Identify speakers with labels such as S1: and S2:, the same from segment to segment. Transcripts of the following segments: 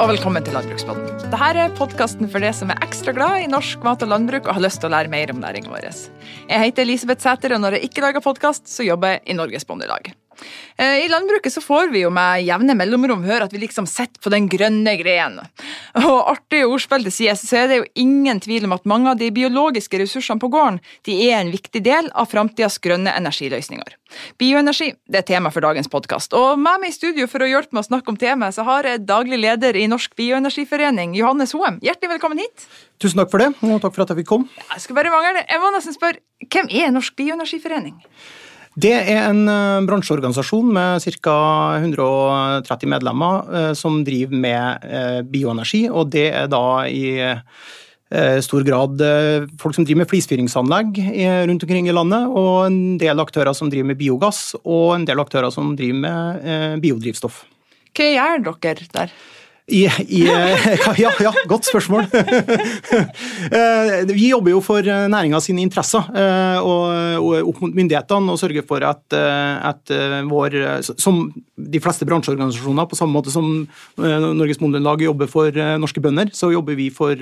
S1: og velkommen til Landbrukspodden. Dette er podkasten for deg som er ekstra glad i norsk mat og landbruk og har lyst til å lære mer om næringa vår. Jeg heter Elisabeth Sæter, og når jeg ikke lager podkast, så jobber jeg i Norges Bondelag. Eh, I landbruket så får vi jo med jevne mellomrom høre at vi liksom sitter på den grønne grenen. Og artig ordspill til side, så er det jo ingen tvil om at mange av de biologiske ressursene på gården de er en viktig del av framtidas grønne energiløsninger. Bioenergi det er tema for dagens podkast. Og med meg i studio for å hjelpe meg å snakke om temaet, så har jeg daglig leder i Norsk bioenergiforening, Johannes Hoem. Hjertelig velkommen hit.
S2: Tusen takk for det, og takk for at jeg fikk komme.
S1: Jeg skal bare mangle. Jeg må nesten spørre, hvem er Norsk bioenergiforening?
S2: Det er en uh, bransjeorganisasjon med ca. 130 medlemmer uh, som driver med uh, bioenergi, og det er da i stor grad folk som driver med flisfyringsanlegg rundt omkring i landet, og en del aktører som driver med biogass, og en del aktører som driver med biodrivstoff.
S1: Hva gjør dere der?
S2: I, i, ja, ja, godt spørsmål. Vi jobber jo for næringa sine interesser eh, og, opp mot myndighetene og sørger for at, eh, at, eh, vår Som de fleste bransjeorganisasjoner, på samme måte som Norges Bondelag jobber for norske bønder, så jobber vi for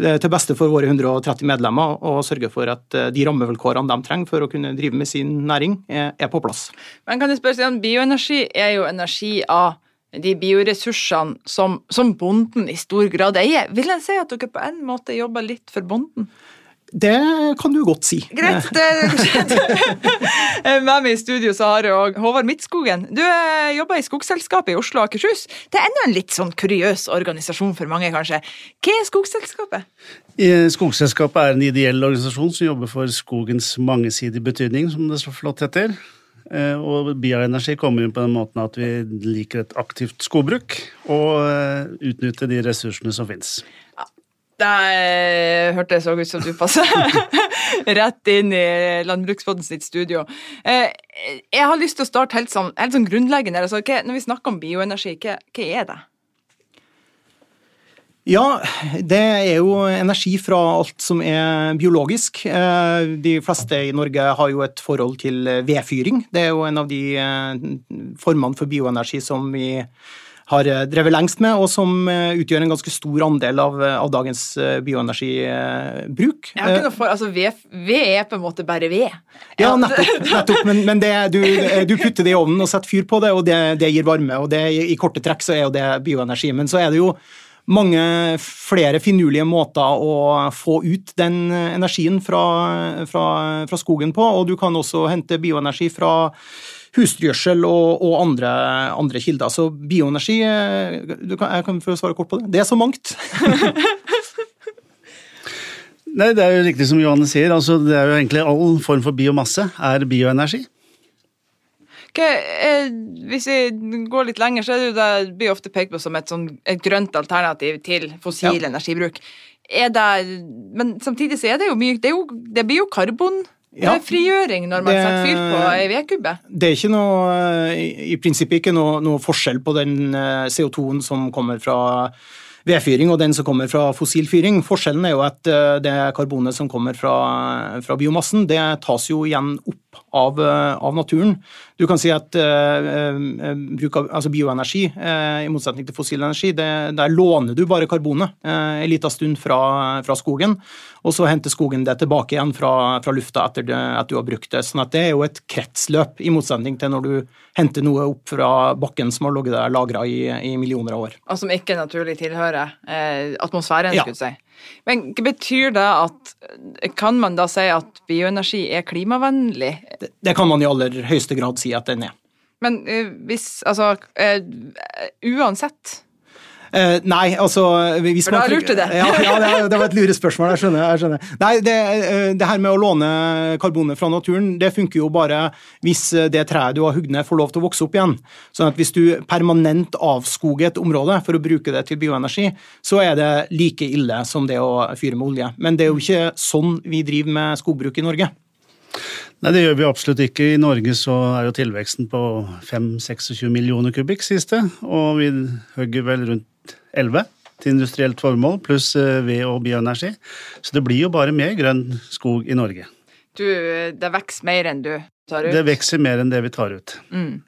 S2: til beste for våre 130 medlemmer og sørger for at de rammevilkårene de trenger for å kunne drive med sin næring, er på plass.
S1: Men kan jeg spørre Bioenergi er jo energi av de bioressursene som, som, bonden i stor grad eier. Vil jeg si at dere på en måte jobber litt for bonden?
S2: Det kan du godt si.
S1: Greit. Med meg i studio så har jeg Håvard Midtskogen. Du eh, jobber i Skogselskapet i Oslo og Akershus. Det er enda en litt sånn kuriøs organisasjon for mange, kanskje. Hva er Skogselskapet?
S3: Skogselskapet er en ideell organisasjon som jobber for skogens mangesidige betydning, som det så flott heter. Eh, og bioenergi kommer inn på den måten at vi liker et aktivt skogbruk og eh, utnytte de ressursene som finnes. Ja,
S1: det hørtes så ut som du passer rett inn i Landbruksbåten sitt studio. Eh, jeg har lyst til å starte helt sånn, helt sånn grunnleggende. Altså, når vi snakker om bioenergi, hva, hva er det?
S2: Ja, det er jo energi fra alt som er biologisk. Eh, de fleste i Norge har jo et forhold til vedfyring. Det er jo en av de eh, formene for bioenergi som vi har drevet lengst med, og som eh, utgjør en ganske stor andel av, av dagens bioenergibruk.
S1: Noe for, altså ved, ved, er på en måte bare ved.
S2: Ja, nettopp. nettopp men, men det, du, du, putter det i ovnen og setter fyr på det, og det, det gir varme. og det, I korte trekk så er jo det bioenergi. Men så er det jo mange flere finurlige måter å få ut den energien fra, fra, fra skogen på, og du kan også hente bioenergi fra husdyrgjødsel og, og andre, andre, kilder. Så bioenergi kan, Jeg kan få svare kort på det. Det er så mangt.
S3: Nei, Det er jo riktig som Johanne sier. altså det er jo egentlig All form for biomasse er bioenergi.
S1: Eh, hvis vi går litt lenger, så er det det blir ofte pekt på som et, sånn, et grønt alternativ til fossil ja. energibruk. Det, men samtidig så er det jo mye Det, jo, det blir jo karbon. Ja, frigjøring når man det, setter fyr på ei vedkubbe?
S2: Det er ikke noe, i, i prinsippet ikke noe, noe, forskjell på den eh, CO2-en som kommer fra vedfyring og den som kommer fra fossilfyring. Forskjellen er jo at eh, det karbonet som kommer fra, fra biomassen, det tas jo igjen opp av, av naturen. Du kan si at uh, bruk av altså bioenergi, uh, i motsetning til fossil energi, det, der låner du bare karbonet uh, en liten stund fra, fra, skogen, og så henter skogen det tilbake igjen fra, fra lufta etter det, at du har brukt det. Sånn at det er jo et kretsløp, i motsetning til når du henter noe opp fra bakken som har ligget der lagra i, i, millioner av år.
S1: Og som ikke naturlig tilhører atmosfæren, ja. skulle du si. Men hva betyr det at Kan man da si at bioenergi er klimavennlig?
S2: Det, det kan man i aller høyeste grad si at den er.
S1: Men uh, hvis Altså, uh, uansett
S2: Uh, nei, altså
S1: hvis For da man, lurte det.
S2: ja, ja det, det, var et lurespørsmål, jeg skjønner. Jeg skjønner. Nei, det, det, her med å låne karbonet fra naturen, det funker jo bare hvis det treet du har hugd ned, får lov til å vokse opp igjen. Sånn at hvis du permanent avskoger et område for å bruke det til bioenergi, så er det like ille som det å fyre med olje. Men det er jo ikke sånn vi driver med skogbruk i Norge.
S3: Nei, det gjør vi absolutt ikke. I Norge så er jo tilveksten på 5-26 millioner kubikk siste, og vi hogger vel rundt 11 til industrielt formål, pluss eh, ved- og bioenergi. Så det blir jo bare mer grønn skog i Norge.
S1: Du, det vokser mer enn du tar ut.
S3: Det vokser mer enn det vi tar ut.
S1: Mm.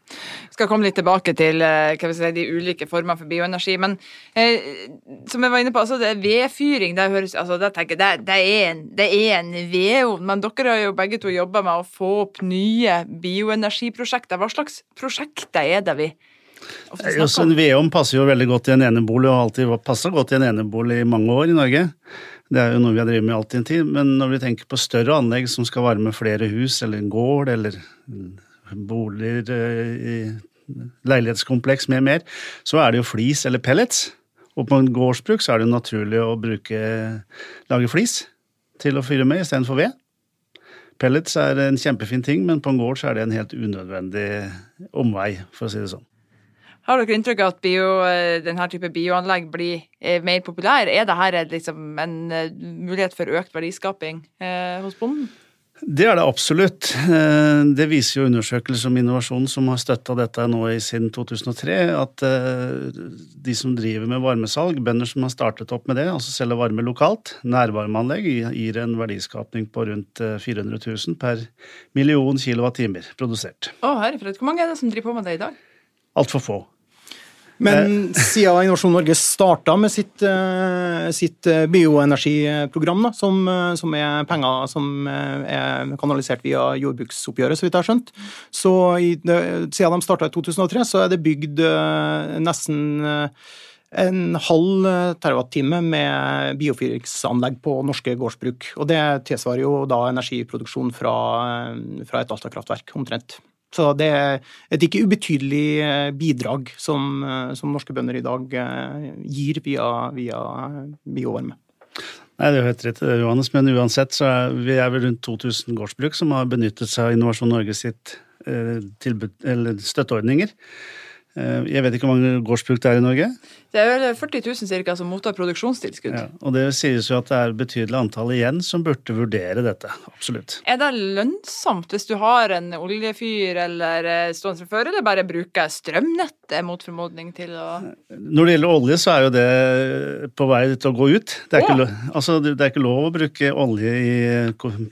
S1: Skal komme litt tilbake til eh, si, de ulike formene for bioenergi. Men eh, som jeg var inne på, altså, det vedfyring. Det, høres, altså, det, jeg, det, det, er en, det er en vedovn. Men dere har jo begge to jobba med å få opp nye bioenergiprosjekter. Hva slags prosjekter er det vi ofte
S3: Veum? En vedovn passer jo veldig godt i en enebolig, og har alltid passa godt i en enebolig i mange år i Norge. Det er jo noe vi har drevet med alltid en tid, men når vi tenker på større anlegg som skal varme flere hus eller en gård eller boliger, i leilighetskompleks med mer, så er det jo flis eller pellets. Og på en gårdsbruk så er det jo naturlig å bruke, lage flis til å fyre med istedenfor ved. Pellets er en kjempefin ting, men på en gård så er det en helt unødvendig omvei, for å si det sånn.
S1: Har dere inntrykk av at bio, eh, denne type bioanlegg blir eh, mer populær? Er dette liksom en eh, mulighet for økt verdiskaping eh, hos bonden?
S3: Det er det absolutt. Det viser jo undersøkelser om innovasjon som har støtta dette nå i siden 2003, at de som driver med varmesalg, bønder som har startet opp med det, altså selger varme lokalt, nærvarmeanlegg, gir en verdiskapning på rundt 400 000 per million kilowattimer produsert.
S1: Å, herrefred. Hvor mange er det som driver på med det i dag?
S3: Altfor få.
S2: Men eh. siden Innovasjon Norge starta med sitt, eh, sitt eh, bioenergiprogram, da, som, som, er penger som er kanalisert via jordbruksoppgjøret, så vidt jeg har skjønt, så i, siden de starta i 2003, så er det bygd nesten en halv terawattime med biofyringsanlegg på norske gårdsbruk. Og det tilsvarer jo da energiproduksjon fra, fra et Alta-kraftverk, omtrent. Så det er et ikke ubetydelig eh, bidrag som, eh, som norske bønder i dag eh, gir via, via biovarme.
S3: Nei, Det er jo helt rett, Johannes, men uansett så er vi er vel rundt 2000 gårdsbruk som har benyttet seg av Innovasjon Norge sitt tilbud, eller støtteordninger. Eh, jeg vet ikke hvor mange gårdsbruk det er i Norge?
S1: Det er vel 40 000 cirka, som mottar produksjonstilskudd. Ja,
S3: og Det sies jo at det er betydelig antall igjen som burde vurdere dette. Absolutt.
S1: Er det lønnsomt hvis du har en oljefyr eller eh, stående fra før, eller bare bruker strømnettet mot formodning til å
S3: Når det gjelder olje, så er jo det på vei til å gå ut. Det er, ja. ikke, altså, det er ikke lov å bruke olje i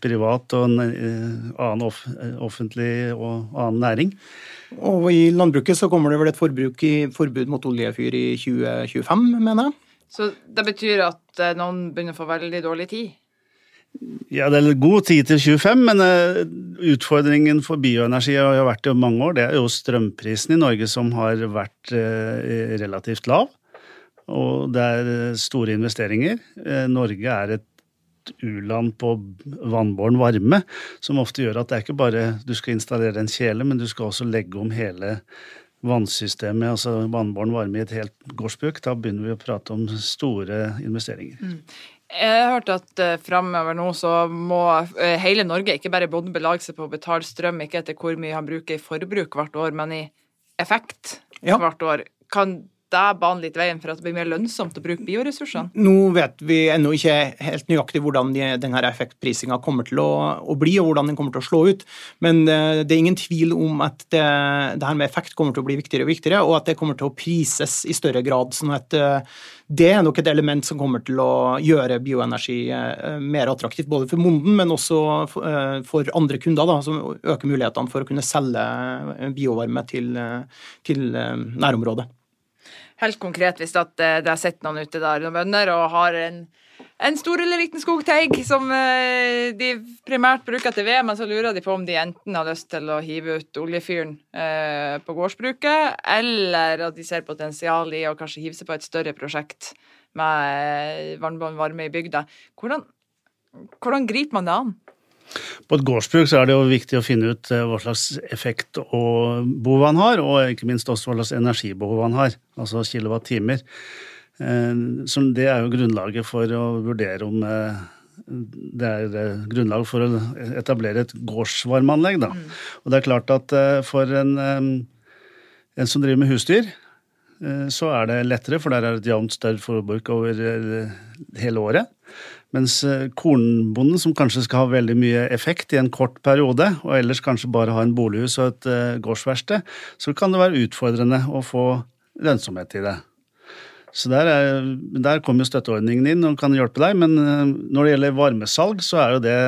S3: privat og annen offentlig og annen næring.
S2: Og i landbruket så kommer det vel et forbruk i, forbud mot oljefyr i 2025, mener jeg.
S1: Så det betyr at eh, noen begynner å få veldig dårlig tid?
S3: Ja, det er god tid til 25, men uh, utfordringen for bioenergi har jo vært i mange år. Det er jo strømprisen i Norge som har vært uh, relativt lav. Og det er store investeringer. Norge er et u-land på vannbåren varme, som ofte gjør at det er ikke bare du skal installere en kjele, men du skal også legge om hele vannsystemet, altså vannbåren varme i et helt gårdsbruk. Da begynner vi å prate om store investeringer. Mm.
S1: Jeg har hørt at uh, framover nå så må uh, hele Norge, ikke bare bonden, belage seg på å betale strøm, ikke etter hvor mye han bruker i forbruk hvert år, men i effekt ja. hvert år. Kan det bane litt veien for at det blir mer lønnsomt å bruke bioressursene?
S2: Nå vet vi ennå ikke helt nøyaktig hvordan denne effektprisinga kommer til å, bli, og hvordan den kommer til å slå ut. Men eh, det er ingen tvil om at det, det, her med effekt kommer til å bli viktigere og viktigere, og at det kommer til å prises i større grad. sånn at eh, det er nok et element som kommer til å gjøre bioenergi eh, mer attraktivt, både for monden, men også for andre kunder, da, som øker mulighetene for å kunne selge biovarme til, til nærområdet
S1: helt konkret, hvis at eh, det sett noen ute der, noen bønder, og har en, en stor eller liten skogteig som eh, de primært bruker til ved, men så lurer de på om de enten har lyst til å hive ut oljefyren eh, på gårdsbruket, eller at de ser potensial i å kanskje hive seg på et større prosjekt med vannbånd varme i bygda. Hvordan, hvordan griper man det an?
S3: På et gårdsbruk så er det jo viktig å finne ut eh, hva slags effekt og behov han har, og ikke minst også hva slags energibehov han har, altså kilowattimer. Eh, det er jo grunnlaget for å vurdere om eh, det er grunnlag for å etablere et gårdsvarmeanlegg. Da. Mm. Og det er klart at for en, en som driver med husdyr, så er det lettere, for der er det et jevnt større forbruk over hele året. Mens eh, kornbonden, som kanskje skal ha veldig mye effekt i en kort periode, og ellers kanskje bare ha en bolighus og et uh, gårdsverksted, så kan det være utfordrende å få lønnsomhet i det. Så der, er, der kommer støtteordningen inn og kan hjelpe deg, men uh, når det gjelder varmesalg, så er jo det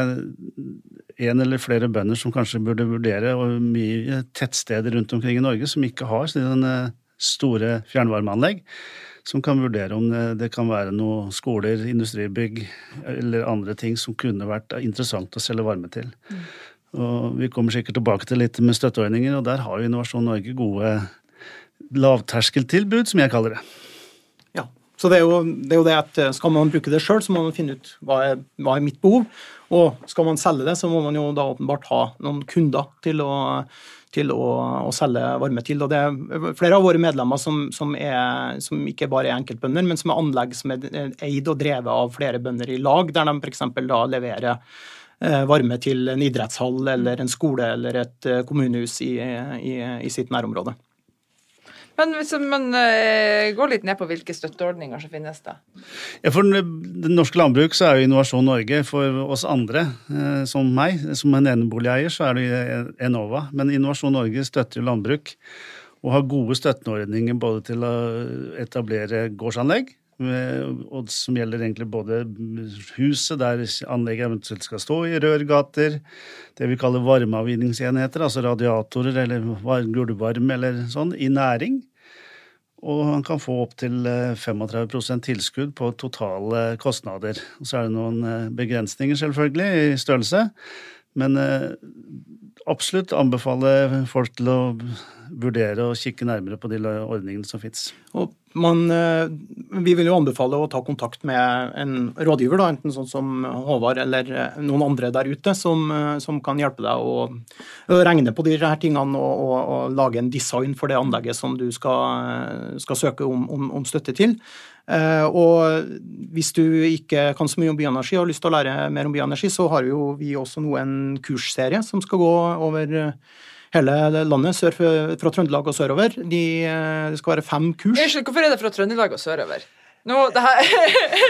S3: en eller flere bønder som kanskje burde vurdere, og mye tettsteder rundt omkring i Norge som ikke har sånne store fjernvarmeanlegg, som kan vurdere om det, det kan være noen skoler, industribygg eller andre ting som kunne vært interessant å selge varme til. Mm. Og Vi kommer sikkert tilbake til litt med støtteordninger, og der har jo Innovasjon Norge gode lavterskeltilbud, som jeg kaller det.
S2: Ja, så det er, jo, det er jo det, at eh, skal man bruke det sjøl, så må man finne ut hva er, hva er mitt behov. Og skal man selge det, så må man jo da åpenbart ha noen kunder til å, til å, å selge varme til. Og det er flere av våre medlemmer som, som, er, som ikke bare er enkeltbønder, men som er anlegg som er eid og drevet av flere bønder i lag, der de f.eks. da leverer eh, varme til en idrettshall eller en skole eller et eh, kommunehus i, i, i sitt nærområde.
S1: Men hvis man uh, går litt ned på hvilke støtteordninger som finnes, da?
S3: Ja, For det norske landbruk så er jo Innovasjon Norge for oss andre, uh, som meg, som en eneboligeier, så er det Enova. Men Innovasjon Norge støtter jo landbruk og har gode støtteordninger både til å etablere gårdsanlegg, og som gjelder egentlig både huset der anlegget eventuelt skal stå i, rørgater, det vi kaller varmeavvinningsenheter, altså radiatorer eller gulvvarme eller sånn, i næring. Og han kan få opptil 35 eh, tilskudd på totale kostnader. Og så er det noen eh, begrensninger, selvfølgelig, i størrelse. Men eh, absolutt anbefaler folk til å vurdere og kikke nærmere på de ordningene som fins.
S2: Vi vil jo anbefale å ta kontakt med en rådgiver, da, enten sånn som Håvard eller noen andre der ute, som, som kan hjelpe deg å, regne på disse tingene og, og, og, lage en design for det anlegget som du skal, skal søke om, om, om støtte til. Eh, og hvis du ikke kan så mye om bioenergi og har lyst til å lære mer om bioenergi, så har jo vi også nå en kursserie som skal gå over eh, hele landet, sør fra Trøndelag og sørover. De, eh, det skal være fem kurs.
S1: Unnskyld, hvorfor er det fra Trøndelag og sørover? Nå, det her.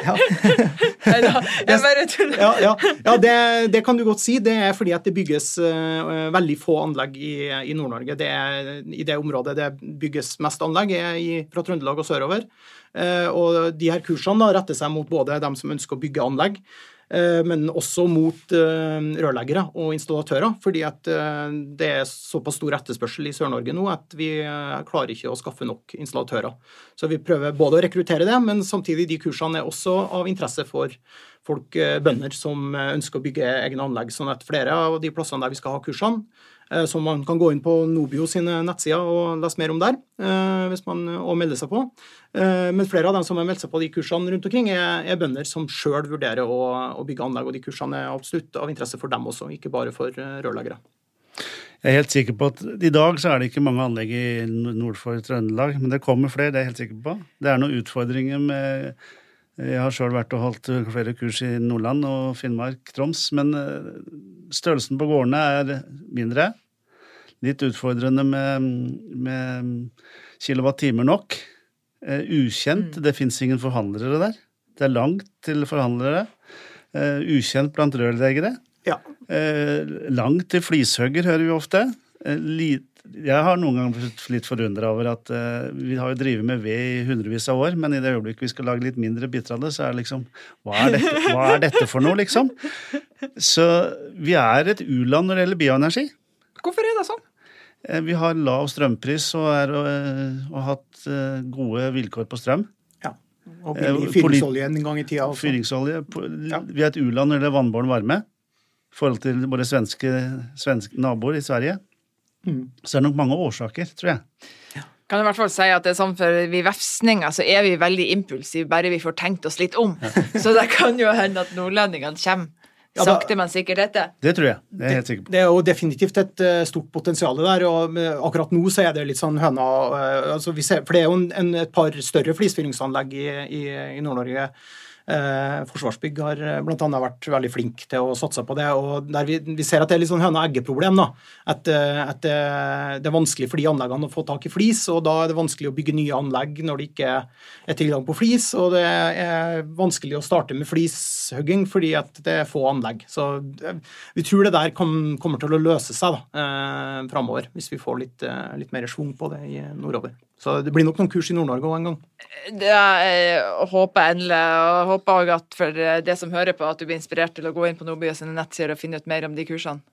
S1: Nei da, jeg bare tuller.
S2: Ja, ja, ja det, det, kan du godt si. Det er fordi at det bygges uh, veldig få anlegg i, i Nord-Norge. I det området det bygges mest anlegg, er i, fra Trøndelag og sørover. Uh, og de her kursene da, retter seg mot både dem som ønsker å bygge anlegg, men også mot eh, rørleggere og installatører. Fordi at eh, det er såpass stor etterspørsel i Sør-Norge nå at vi klarer ikke å skaffe nok installatører. Så vi prøver både å rekruttere det, men samtidig de kursene er også av interesse for folk, bønder som ønsker å bygge egne anlegg. Sånn at flere av de plassene der vi skal ha kursene, Eh, som man kan gå inn på Nobio sine nettsider og lese mer om der, eh, hvis man, og melde seg på. Eh, men flere av dem som har meldt seg på de kursene rundt omkring, er, er bønder som sjøl vurderer å, å, bygge anlegg, og de kursene er absolutt av interesse for dem også, ikke bare for rørleggere.
S3: Jeg er helt sikker på at I dag så er det ikke mange anlegg i nord for Trøndelag, men det kommer flere. det er jeg helt sikker på. Det er noen utfordringer med Jeg har sjøl vært og holdt flere kurs i Nordland og Finnmark, Troms, men størrelsen på gårdene er mindre litt utfordrende med, med kilowattimer nok. Uh, ukjent. Mm. Det fins ingen forhandlere der. Det er langt til forhandlere. Uh, ukjent blant rørleggere. Ja. Langt til flishugger, hører vi ofte. Lit, jeg har noen ganger blitt litt forundra over at vi har jo drevet med ved i hundrevis av år, men i det øyeblikket vi skal lage litt mindre biter av det, så er det liksom hva er, dette, hva er dette for noe, liksom? Så vi er et u-land når det gjelder bioenergi.
S1: Hvorfor er det sånn?
S3: Uh, vi har lav strømpris og, har eh, hatt eh, gode vilkår på strøm.
S2: Ja, Og billig fyringsolje en gang i tida.
S3: Også. Fyringsolje. Ja. Vi er et u-land når det gjelder vannbåren varme. I forhold til våre svenske, svenske naboer i Sverige. Mm. Så det er nok mange årsaker, tror jeg.
S1: Ja. Kan i hvert fall si at det er sånn For vi vefsninger så er vi veldig impulsive, bare vi får tenkt oss litt om. Ja. så det kan jo hende at nordlendingene kommer ja, Sakte, men sikkert dette?
S3: Det tror jeg. Det er jeg helt sikker på.
S2: Det er jo definitivt et uh, stort potensial der. og Akkurat nå så er det litt sånn høna uh, altså ser, For det er jo en, en, et par større flisfyringsanlegg i, i, i Nord-Norge Forsvarsbygg har eh, bl.a. vært veldig flink til å satse på det. og Vi, vi ser at det er litt sånn høne-egge-problem. At, eh, at det, er vanskelig for de anleggene å få tak i flis, og da er det vanskelig å bygge nye anlegg når det ikke er tilgang på flis. Og det er vanskelig å starte med flishugging fordi at det er få anlegg. Så vi tror det der kom, kommer til å løse seg da, eh, framover, hvis vi får litt, litt mer schwung på det i nordover. Så det blir nok noen kurs i Nord-Norge òg en gang.
S1: Det jeg håper endelig. og håper òg at for det som hører på, at du blir inspirert til å gå inn på Nordby og sine nettsider og finne ut mer om de kursene.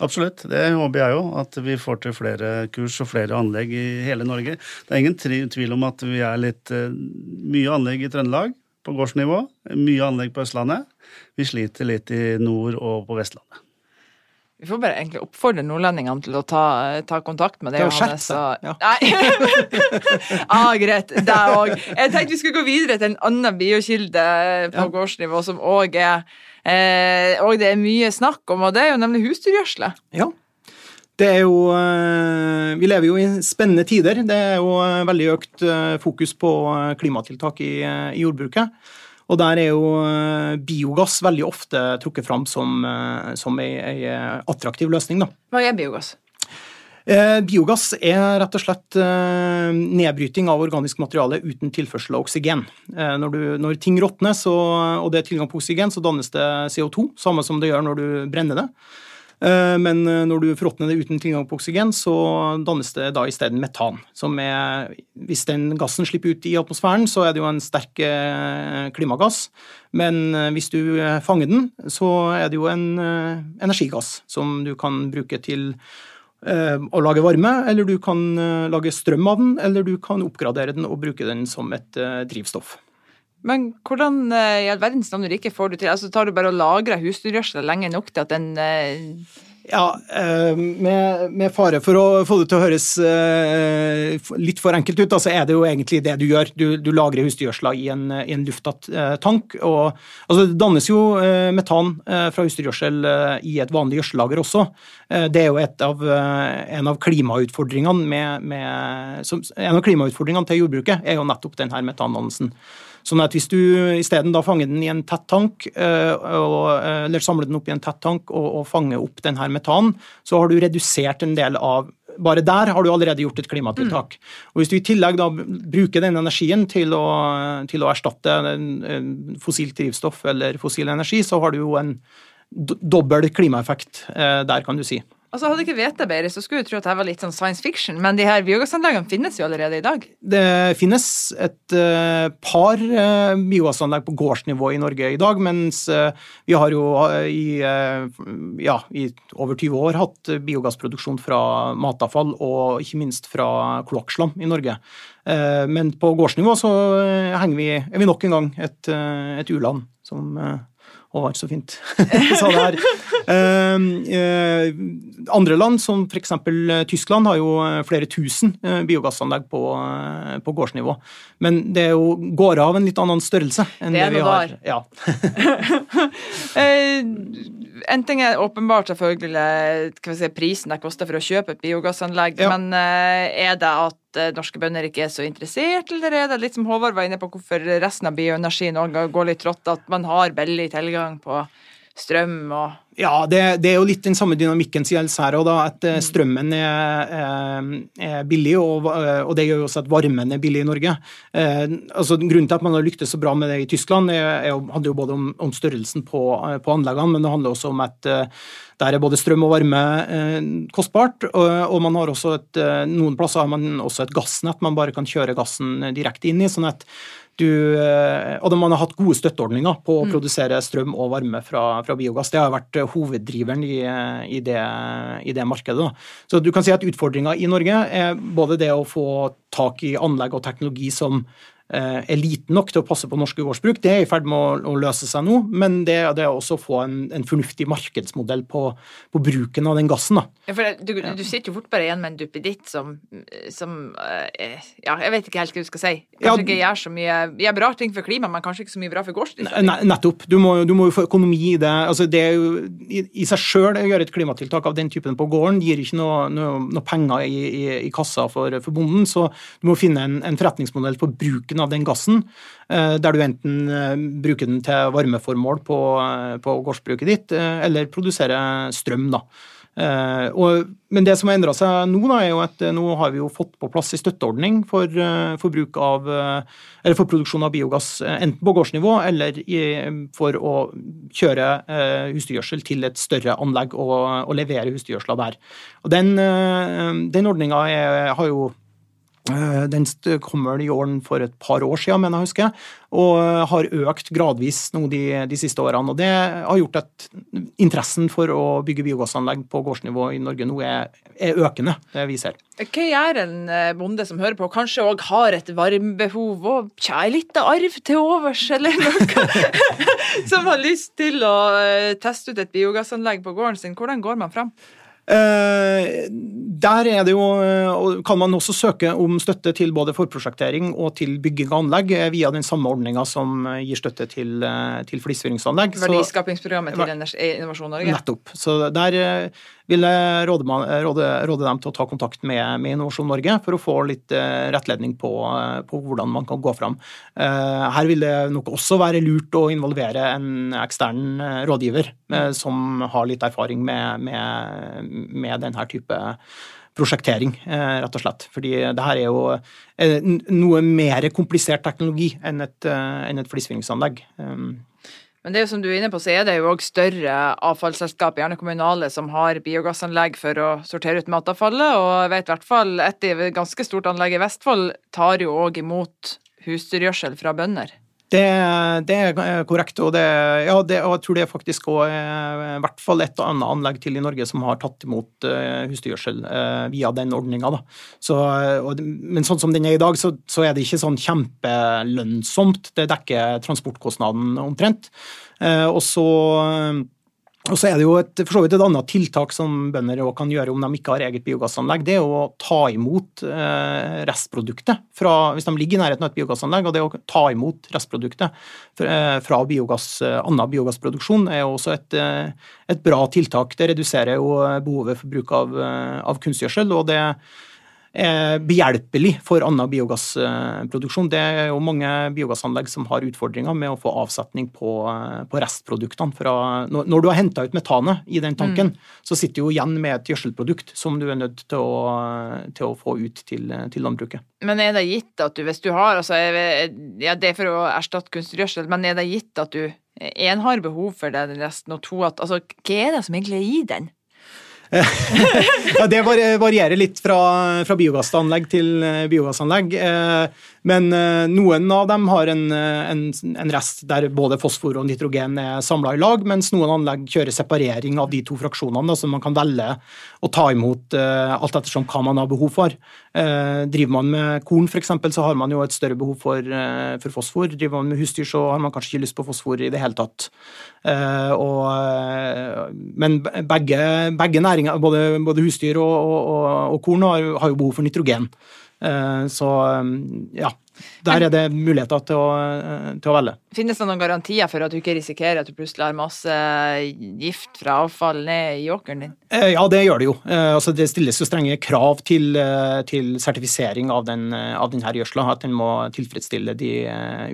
S3: Absolutt, det håper jeg jo. At vi får til flere kurs og flere anlegg i hele Norge. Det er ingen tvil om at vi er litt uh, mye anlegg i Trøndelag på gårdsnivå. Mye anlegg på Østlandet. Vi sliter litt i nord og på Vestlandet.
S1: Vi får bare egentlig oppfordre nordlendingene til å ta, ta kontakt med deg,
S2: Johannes. Og...
S1: Ja. Nei! ah, greit. Deg òg. Jeg tenkte vi skulle gå videre til en annen biokilde på ja. gårdsnivå, som òg er eh, Og det er mye snakk om, og det er jo nemlig husdyrgjødsle.
S2: Ja. Det er jo eh, Vi lever jo i spennende tider. Det er jo eh, veldig økt eh, fokus på klimatiltak i, i jordbruket. Og der er jo eh, biogass veldig ofte trukket fram som, eh, som ei, eh, attraktiv løsning. Da.
S1: Hva er biogass?
S2: Biogass er rett og slett nedbryting av organisk materiale uten tilførsel av oksygen. Når, du, når ting råtner og det er tilgang på oksygen, så dannes det CO2, samme som det gjør når du brenner det. Eh, men eh, når du forråtner det uten tilgang på oksygen, så dannes det da isteden metan. Som er Hvis den gassen slipper ut i atmosfæren, så er det jo en sterk eh, klimagass. Men hvis du fanger den, så er det jo en energigass som du kan bruke til å lage varme, eller du kan lage strøm av den, eller du kan oppgradere den og bruke den som et drivstoff.
S1: Men hvordan eh, i all verdens navn rike får du til altså Tar du bare og lagrer husdyrgjødsel lenge nok til at den eh...
S2: Ja, eh, med, med, fare for å få det til å høres litt for enkelt ut, så er det jo egentlig det du gjør. Du, du lagrer husdyrgjødsla i en, i en luftatt eh, tank. Og, altså, det dannes jo metan fra husdyrgjødsel i et vanlig gjødsellager også. Det er jo av, en av klimautfordringene med, med, som, En av klimautfordringene til jordbruket er jo nettopp denne metandannelsen. Sånn at hvis du isteden fanger den i en tett tank, eh, eh, eller samler den opp i en tett tank og, og fanger opp denne metanen, så har du redusert en del av bare der har du allerede gjort et klimatiltak. Mm. Og Hvis du i tillegg da bruker den energien til å, til å erstatte fossilt drivstoff eller fossil energi, så har du jo en dobbel klimaeffekt eh, der, kan du si.
S1: Altså Hadde ikke vite bedre, så skulle du tro at det var litt sånn science fiction, men de her biogassanleggene finnes jo allerede i dag?
S2: Det finnes et uh, par uh, biogassanlegg på gårdsnivå i Norge i dag, mens uh, vi har jo i, ja, i over 20 år hatt biogassproduksjon fra matavfall og ikke minst fra kloakkslam i Norge. Men på gårdsnivå så vi, er vi nok en gang et, et u-land som Håvard, så fint sa det her. Uh, uh, andre land, som f.eks. Eh, Tyskland, har jo eh, flere tusen biogassanlegg på, på, gårdsnivå. Men det er jo, går av en litt annen størrelse enn det, det vi har. Ja.
S1: en ting er åpenbart selvfølgelig si, prisen det koster for å kjøpe et biogassanlegg, ja. men er det at norske bønder ikke er så interessert, eller er det litt som Håvard var inne på, hvorfor resten av bioenergien går litt trått, at man har billig tilgang på strøm og
S2: Ja, det, det, er jo litt den samme dynamikken som gjelder her òg, at eh, mm. strømmen er, er billig, og, eh, og, det gjør jo også at varmen er billig i Norge. Eh, altså, grunnen til at man har lyktes så bra med det i Tyskland, er, er, handler jo både om, om størrelsen på, på, anleggene, men det handler også om at der er både strøm og varme eh, kostbart, og, og, man har også et, noen plasser har man også et gassnett man bare kan kjøre gassen direkte inn i. sånn at du, eh, og man har hatt gode støtteordninger på å mm. produsere strøm og varme fra, fra, biogass. Det har vært eh, hoveddriveren i, i, det, i det, markedet. Da. Så du kan si at Utfordringa i Norge er både det å få tak i anlegg og teknologi som Eh, er liten nok til å passe på norske gårdsbruk. Det er i ferd med å, å løse seg nå, men det, det er også å få en, en fornuftig markedsmodell på, på, bruken av den gassen.
S1: Ja, for du, du, sitter jo fort bare igjen med en duppeditt som, som uh, Ja, jeg vet ikke helt hva du skal si. Kanskje ja, ikke gjør så mye gjør bra ting for klimaet, men kanskje ikke så mye bra for gårdsdrifta.
S2: Nettopp. Du må, du må, jo få økonomi i det. Altså, det er jo i, i seg sjøl å gjøre et klimatiltak av den typen på gården gir ikke noe, noe, noe penger i, i, i, kassa for, for bonden, så du må finne en, en forretningsmodell for bruken av den gassen, eh, der du enten eh, bruker den til varmeformål på, eh, på gårdsbruket ditt, eller produserer strøm. da. Og, men det som har endra seg nå, da, er jo at nå har vi jo fått på plass en støtteordning for, for, av, for produksjon av biogass, enten på gårdsnivå eller i, for å kjøre husdyrgjødsel til et større anlegg og, og levere husdyrgjødsla der. Og Den, den ordninga har jo den kom vel i åren for et par år siden, mener jeg husker, og har økt gradvis nå de, de, siste årene. og Det har gjort at interessen for å bygge biogassanlegg på gårdsnivå i Norge nå er, er økende, det vi ser.
S1: Hva gjør en eh, bonde som hører på, kanskje òg har et varmebehov og tja, ei arv til overs, eller noe, som har lyst til å eh, teste ut et biogassanlegg på gården sin, hvordan går man fram?
S2: Eh, der er det jo, eh, kan man også søke om støtte til både forprosjektering og til bygging av anlegg eh, via den samme ordninga som gir støtte til, til flisfyringsanlegg.
S1: Verdiskapingsprogrammet til Innovasjon Norge?
S2: Nettopp. Så der vil jeg råde, råde, råde, dem til å ta kontakt med, med, Innovasjon Norge for å få litt rettledning på, på, hvordan man kan gå fram. Her vil det nok også være lurt å involvere en ekstern rådgiver som har litt erfaring med, med med denne type prosjektering, eh, rett og slett. Fordi det her er jo eh, noe mer komplisert teknologi enn et, eh, enn et flisfyringsanlegg.
S1: Men det er jo som du er inne på, så er det jo òg større avfallsselskap, gjerne kommunale, som har biogassanlegg for å sortere ut matavfallet. Og jeg vet i hvert fall et ganske stort anlegg i Vestfold tar jo òg imot husdyrgjødsel fra bønder.
S2: Det, det, er korrekt, og, det, ja, det, og jeg tror det er faktisk også, i hvert fall et annet anlegg til i Norge som har tatt imot uh, husdyrgjødsel via den ordninga. Men sånn som den er i dag, så, så, er det ikke sånn kjempelønnsomt. Det dekker transportkostnaden omtrent. Og så og så er det jo et, for så vidt et annet tiltak som bønder kan gjøre om de ikke har eget biogassanlegg. Det er å ta imot eh, restproduktet fra, hvis de ligger i nærheten av et biogassanlegg. og Det å ta imot restproduktet eh, fra biogass, eh, annen biogassproduksjon er også et, et, bra tiltak. Det reduserer jo behovet for bruk av, av kunstgjødsel. og det behjelpelig for annen biogassproduksjon. Det er jo mange biogassanlegg som har utfordringer med å få avsetning på, på restproduktene. Fra, når du har henta ut metanet i den tanken, mm. så sitter du igjen med et gjødselprodukt som du er nødt til å, til å få ut til, til, landbruket.
S1: Men er det gitt at du, hvis du har altså, ja, Det er for å erstatte kunstig gjødsel, men er det gitt at du én har behov for den resten, og to at altså, Hva er det som egentlig er i den?
S2: Ja, det varierer litt fra, fra biogassanlegg til eh, biogassanlegg. Eh, men eh, noen av dem har en, en, en rest der både fosfor og nitrogen er samla i lag, mens noen anlegg kjører separering av de to fraksjonene, så man kan velge å ta imot alt ettersom hva man har behov for. Driver man med korn f.eks., så har man jo et større behov for, for, fosfor. Driver man med husdyr, så har man kanskje ikke lyst på fosfor i det hele tatt. Og, men begge, begge næringer næringa, både, både, husdyr og, og, og korn, har, har, jo behov for nitrogen. Eh, så ja, der er det muligheter til å, til å, velge.
S1: Finnes det noen garantier for at du ikke risikerer at du plutselig har masse gift fra avfall ned i åkeren din?
S2: Eh, ja, det gjør det jo. Eh, altså, det stilles jo strenge krav til, eh, til sertifisering av, den, av denne gjødsla. At den må tilfredsstille de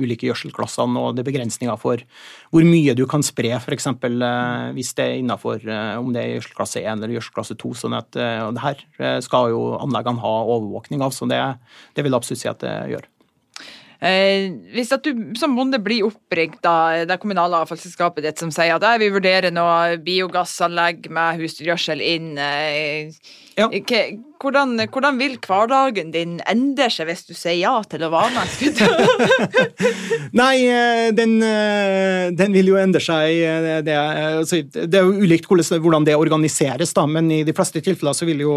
S2: ulike gjødselklassene, og det er begrensninger for hvor mye du kan spre, f.eks. hvis det er innenfor om det er gjødselklasse 1 eller gjødselklasse 2. sånn at og det her skal jo anleggene ha overvåkning av, så det, det vil absolutt si at det gjør.
S1: Eh, hvis at du som bonde blir oppringt av det kommunale avfallsselskapet ditt som sier at vi vurderer noe biogassanlegg med husdyrgjødsel inn, eh, ja. hvordan, hvordan, vil hverdagen din endre seg hvis du sier ja til å være med?
S2: Nei, eh, den, eh, den, vil jo endre seg. Eh, det, altså, det er jo ulikt hvordan det organiseres, da, men i de fleste tilfeller så vil jo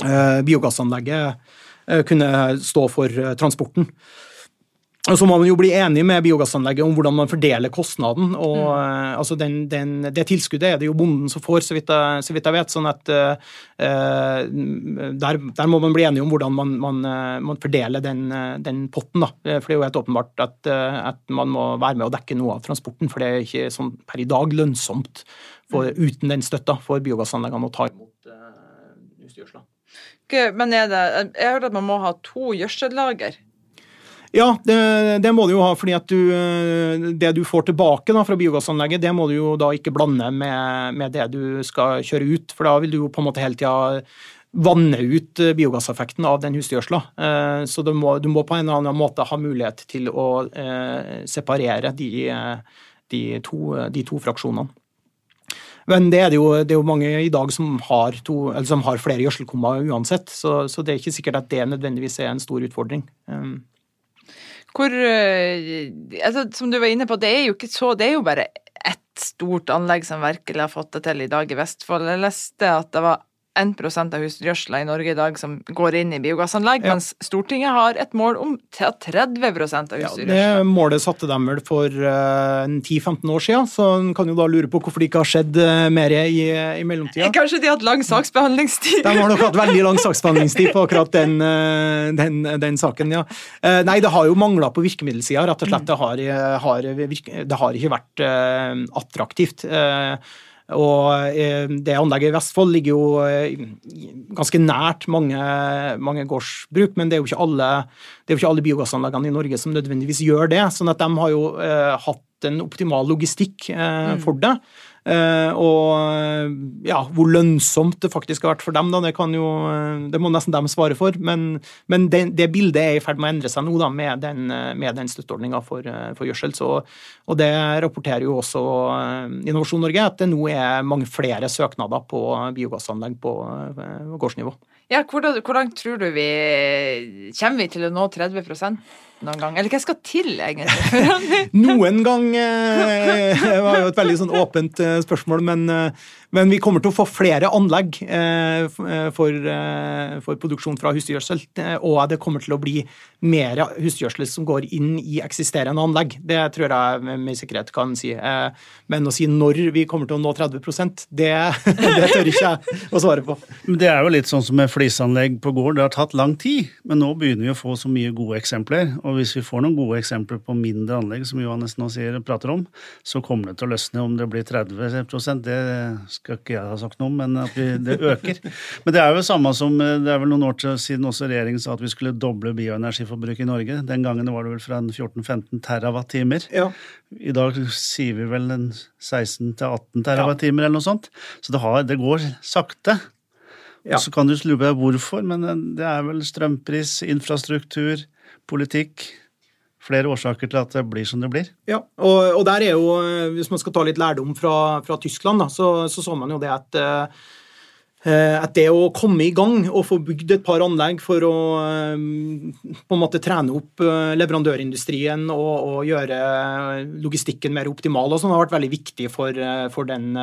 S2: biogassanlegget kunne stå for transporten. Og så må man jo bli enig med biogassanlegget om hvordan man fordeler kostnaden. og mm. uh, altså den, den, Det tilskuddet er det jo bonden som får, så vidt jeg, så vidt jeg vet. sånn at uh, der, der, må man bli enig om hvordan man, man, man fordeler den, den, potten. da. For det er jo helt åpenbart at, at, man må være med å dekke noe av transporten. For det er ikke sånn per i dag lønnsomt for, mm. uten den støtta for biogassanleggene å ta imot uh, husdyrgjødsla.
S1: Men er det, jeg har hørt at man må ha to gjødsellager.
S2: Ja, det, det, må du jo ha, fordi at du, eh, det du får tilbake da, fra biogassanlegget, det må du jo da ikke blande med, med, det du skal kjøre ut. For da vil du jo på en måte hele tida vanne ut eh, biogasseffekten av den husdyrgjødsla. Eh, så du må, du må, på en eller annen måte ha mulighet til å separere de, de, to, de to fraksjonene. Men det er det, jo, det er jo mange i dag som har, to, som har flere gjødselkummer uansett, så, så, det er ikke sikkert at det nødvendigvis er en stor utfordring.
S1: Hvor altså, Som du var inne på, det er jo ikke så Det er jo bare ett stort anlegg som virkelig har fått det til i dag i Vestfold. Jeg leste at det var 1% av husdyrgjødsla i Norge i dag som går inn i biogassanlegg, ja. mens Stortinget har et mål om 30% av husdyrgjødsla.
S2: Ja, det målet satte de vel for uh, eh, 10-15 år siden, så en kan jo da lure på hvorfor det ikke har skjedd uh, mer i, i mellomtida.
S1: Kanskje de har hatt lang saksbehandlingstid?
S2: De har nok hatt veldig lang saksbehandlingstid på akkurat den, uh, den, den saken, ja. nei, det har jo mangla på virkemiddelsida, rett og slett. Det har, har, det har ikke vært attraktivt. Og eh, det anlegget i Vestfold ligger jo eh, ganske nært mange, mange gårdsbruk, men det er jo ikke alle, jo alle biogassanleggene i Norge som nødvendigvis gjør det. sånn at de har jo eh, hatt en optimal logistikk eh, mm. for det. Uh, og ja, hvor lønnsomt det faktisk har vært for dem, da, det, jo, det må nesten de svare for. Men, men det, det, bildet er i ferd med å endre seg nå da, med den, med den støtteordninga for, for, gjødsel. Så, og det rapporterer jo også Innovasjon Norge, at det nå er mange flere søknader på biogassanlegg på gårdsnivå.
S1: Ja, hvordan, hvordan tror du vi Kommer vi til å nå 30 noen gang? Eller hva skal til, egentlig?
S2: noen gang eh, var jo et veldig sånn åpent eh, spørsmål, men eh, men vi kommer til å få flere anlegg eh, eh, for, eh, for, produksjon fra husdyrgjødsel, og det kommer til å bli mer husdyrgjødsel som går inn i eksisterende anlegg. Det tror jeg med sikkerhet kan si. Men å si når vi kommer til å nå 30 det, det tør ikke jeg å svare på.
S3: Det er jo litt sånn som med flisanlegg på gård. Det har tatt lang tid, men nå begynner vi å få så mye gode eksempler. Og hvis vi får noen gode eksempler på mindre anlegg, som Johannes nå sier, prater om, så kommer det til å løsne. Om det blir 30% det skal ikke jeg ha sagt noe om, men at vi, det øker. Men det er jo samme som Det er vel noen år siden også regjeringen sa at vi skulle doble bioenergiforbruket i Norge. Den gangen var det vel fra 14-15 terawatt-timer. Ja. I dag sier vi vel 16-18 terawatt-timer eller noe sånt. Så det, har, det går sakte. Ja. Og så kan du lure på hvorfor, men det er vel strømpris, infrastruktur, politikk flere årsaker til at det blir som det blir.
S2: Ja, og, og der er jo, eh, Hvis man skal ta litt lærdom fra, fra Tyskland, da, så, så, så man jo det at eh, at det å komme i gang og få bygd et par anlegg for å eh, på en måte trene opp leverandørindustrien og, og gjøre logistikken mer optimal, og sånn har vært veldig viktig for, for den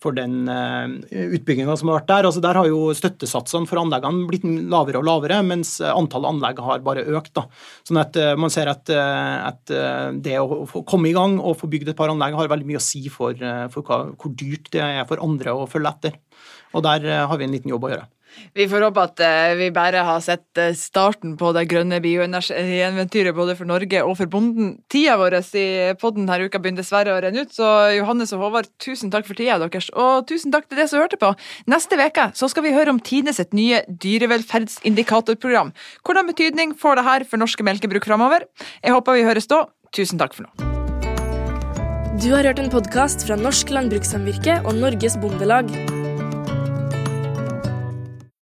S2: for den utbygginga som har vært der. Altså Der har jo støttesatsene for anleggene blitt lavere og lavere, mens antall anlegg har bare økt. da. Sånn at man ser at, at det å komme i gang og få bygd et par anlegg har veldig mye å si for, for hva, hvor dyrt det er for andre å følge etter. Og der har vi en liten jobb å gjøre.
S1: Vi får håpe at uh, vi bare har sett uh, starten på det grønne bioenergieventyret både for Norge og for bonden. Tida vår i podden denne uka begynner dessverre å renne ut, så Johannes og Håvard, tusen takk for tida deres. Og tusen takk til dere som hørte på. Neste uke skal vi høre om Tine sitt nye dyrevelferdsindikatorprogram. Hvordan betydning får det her for norske melkebruk framover? Jeg håper vi høres da. Tusen takk for nå.
S4: Du har hørt en podkast fra Norsk Landbrukssamvirke og Norges Bondelag.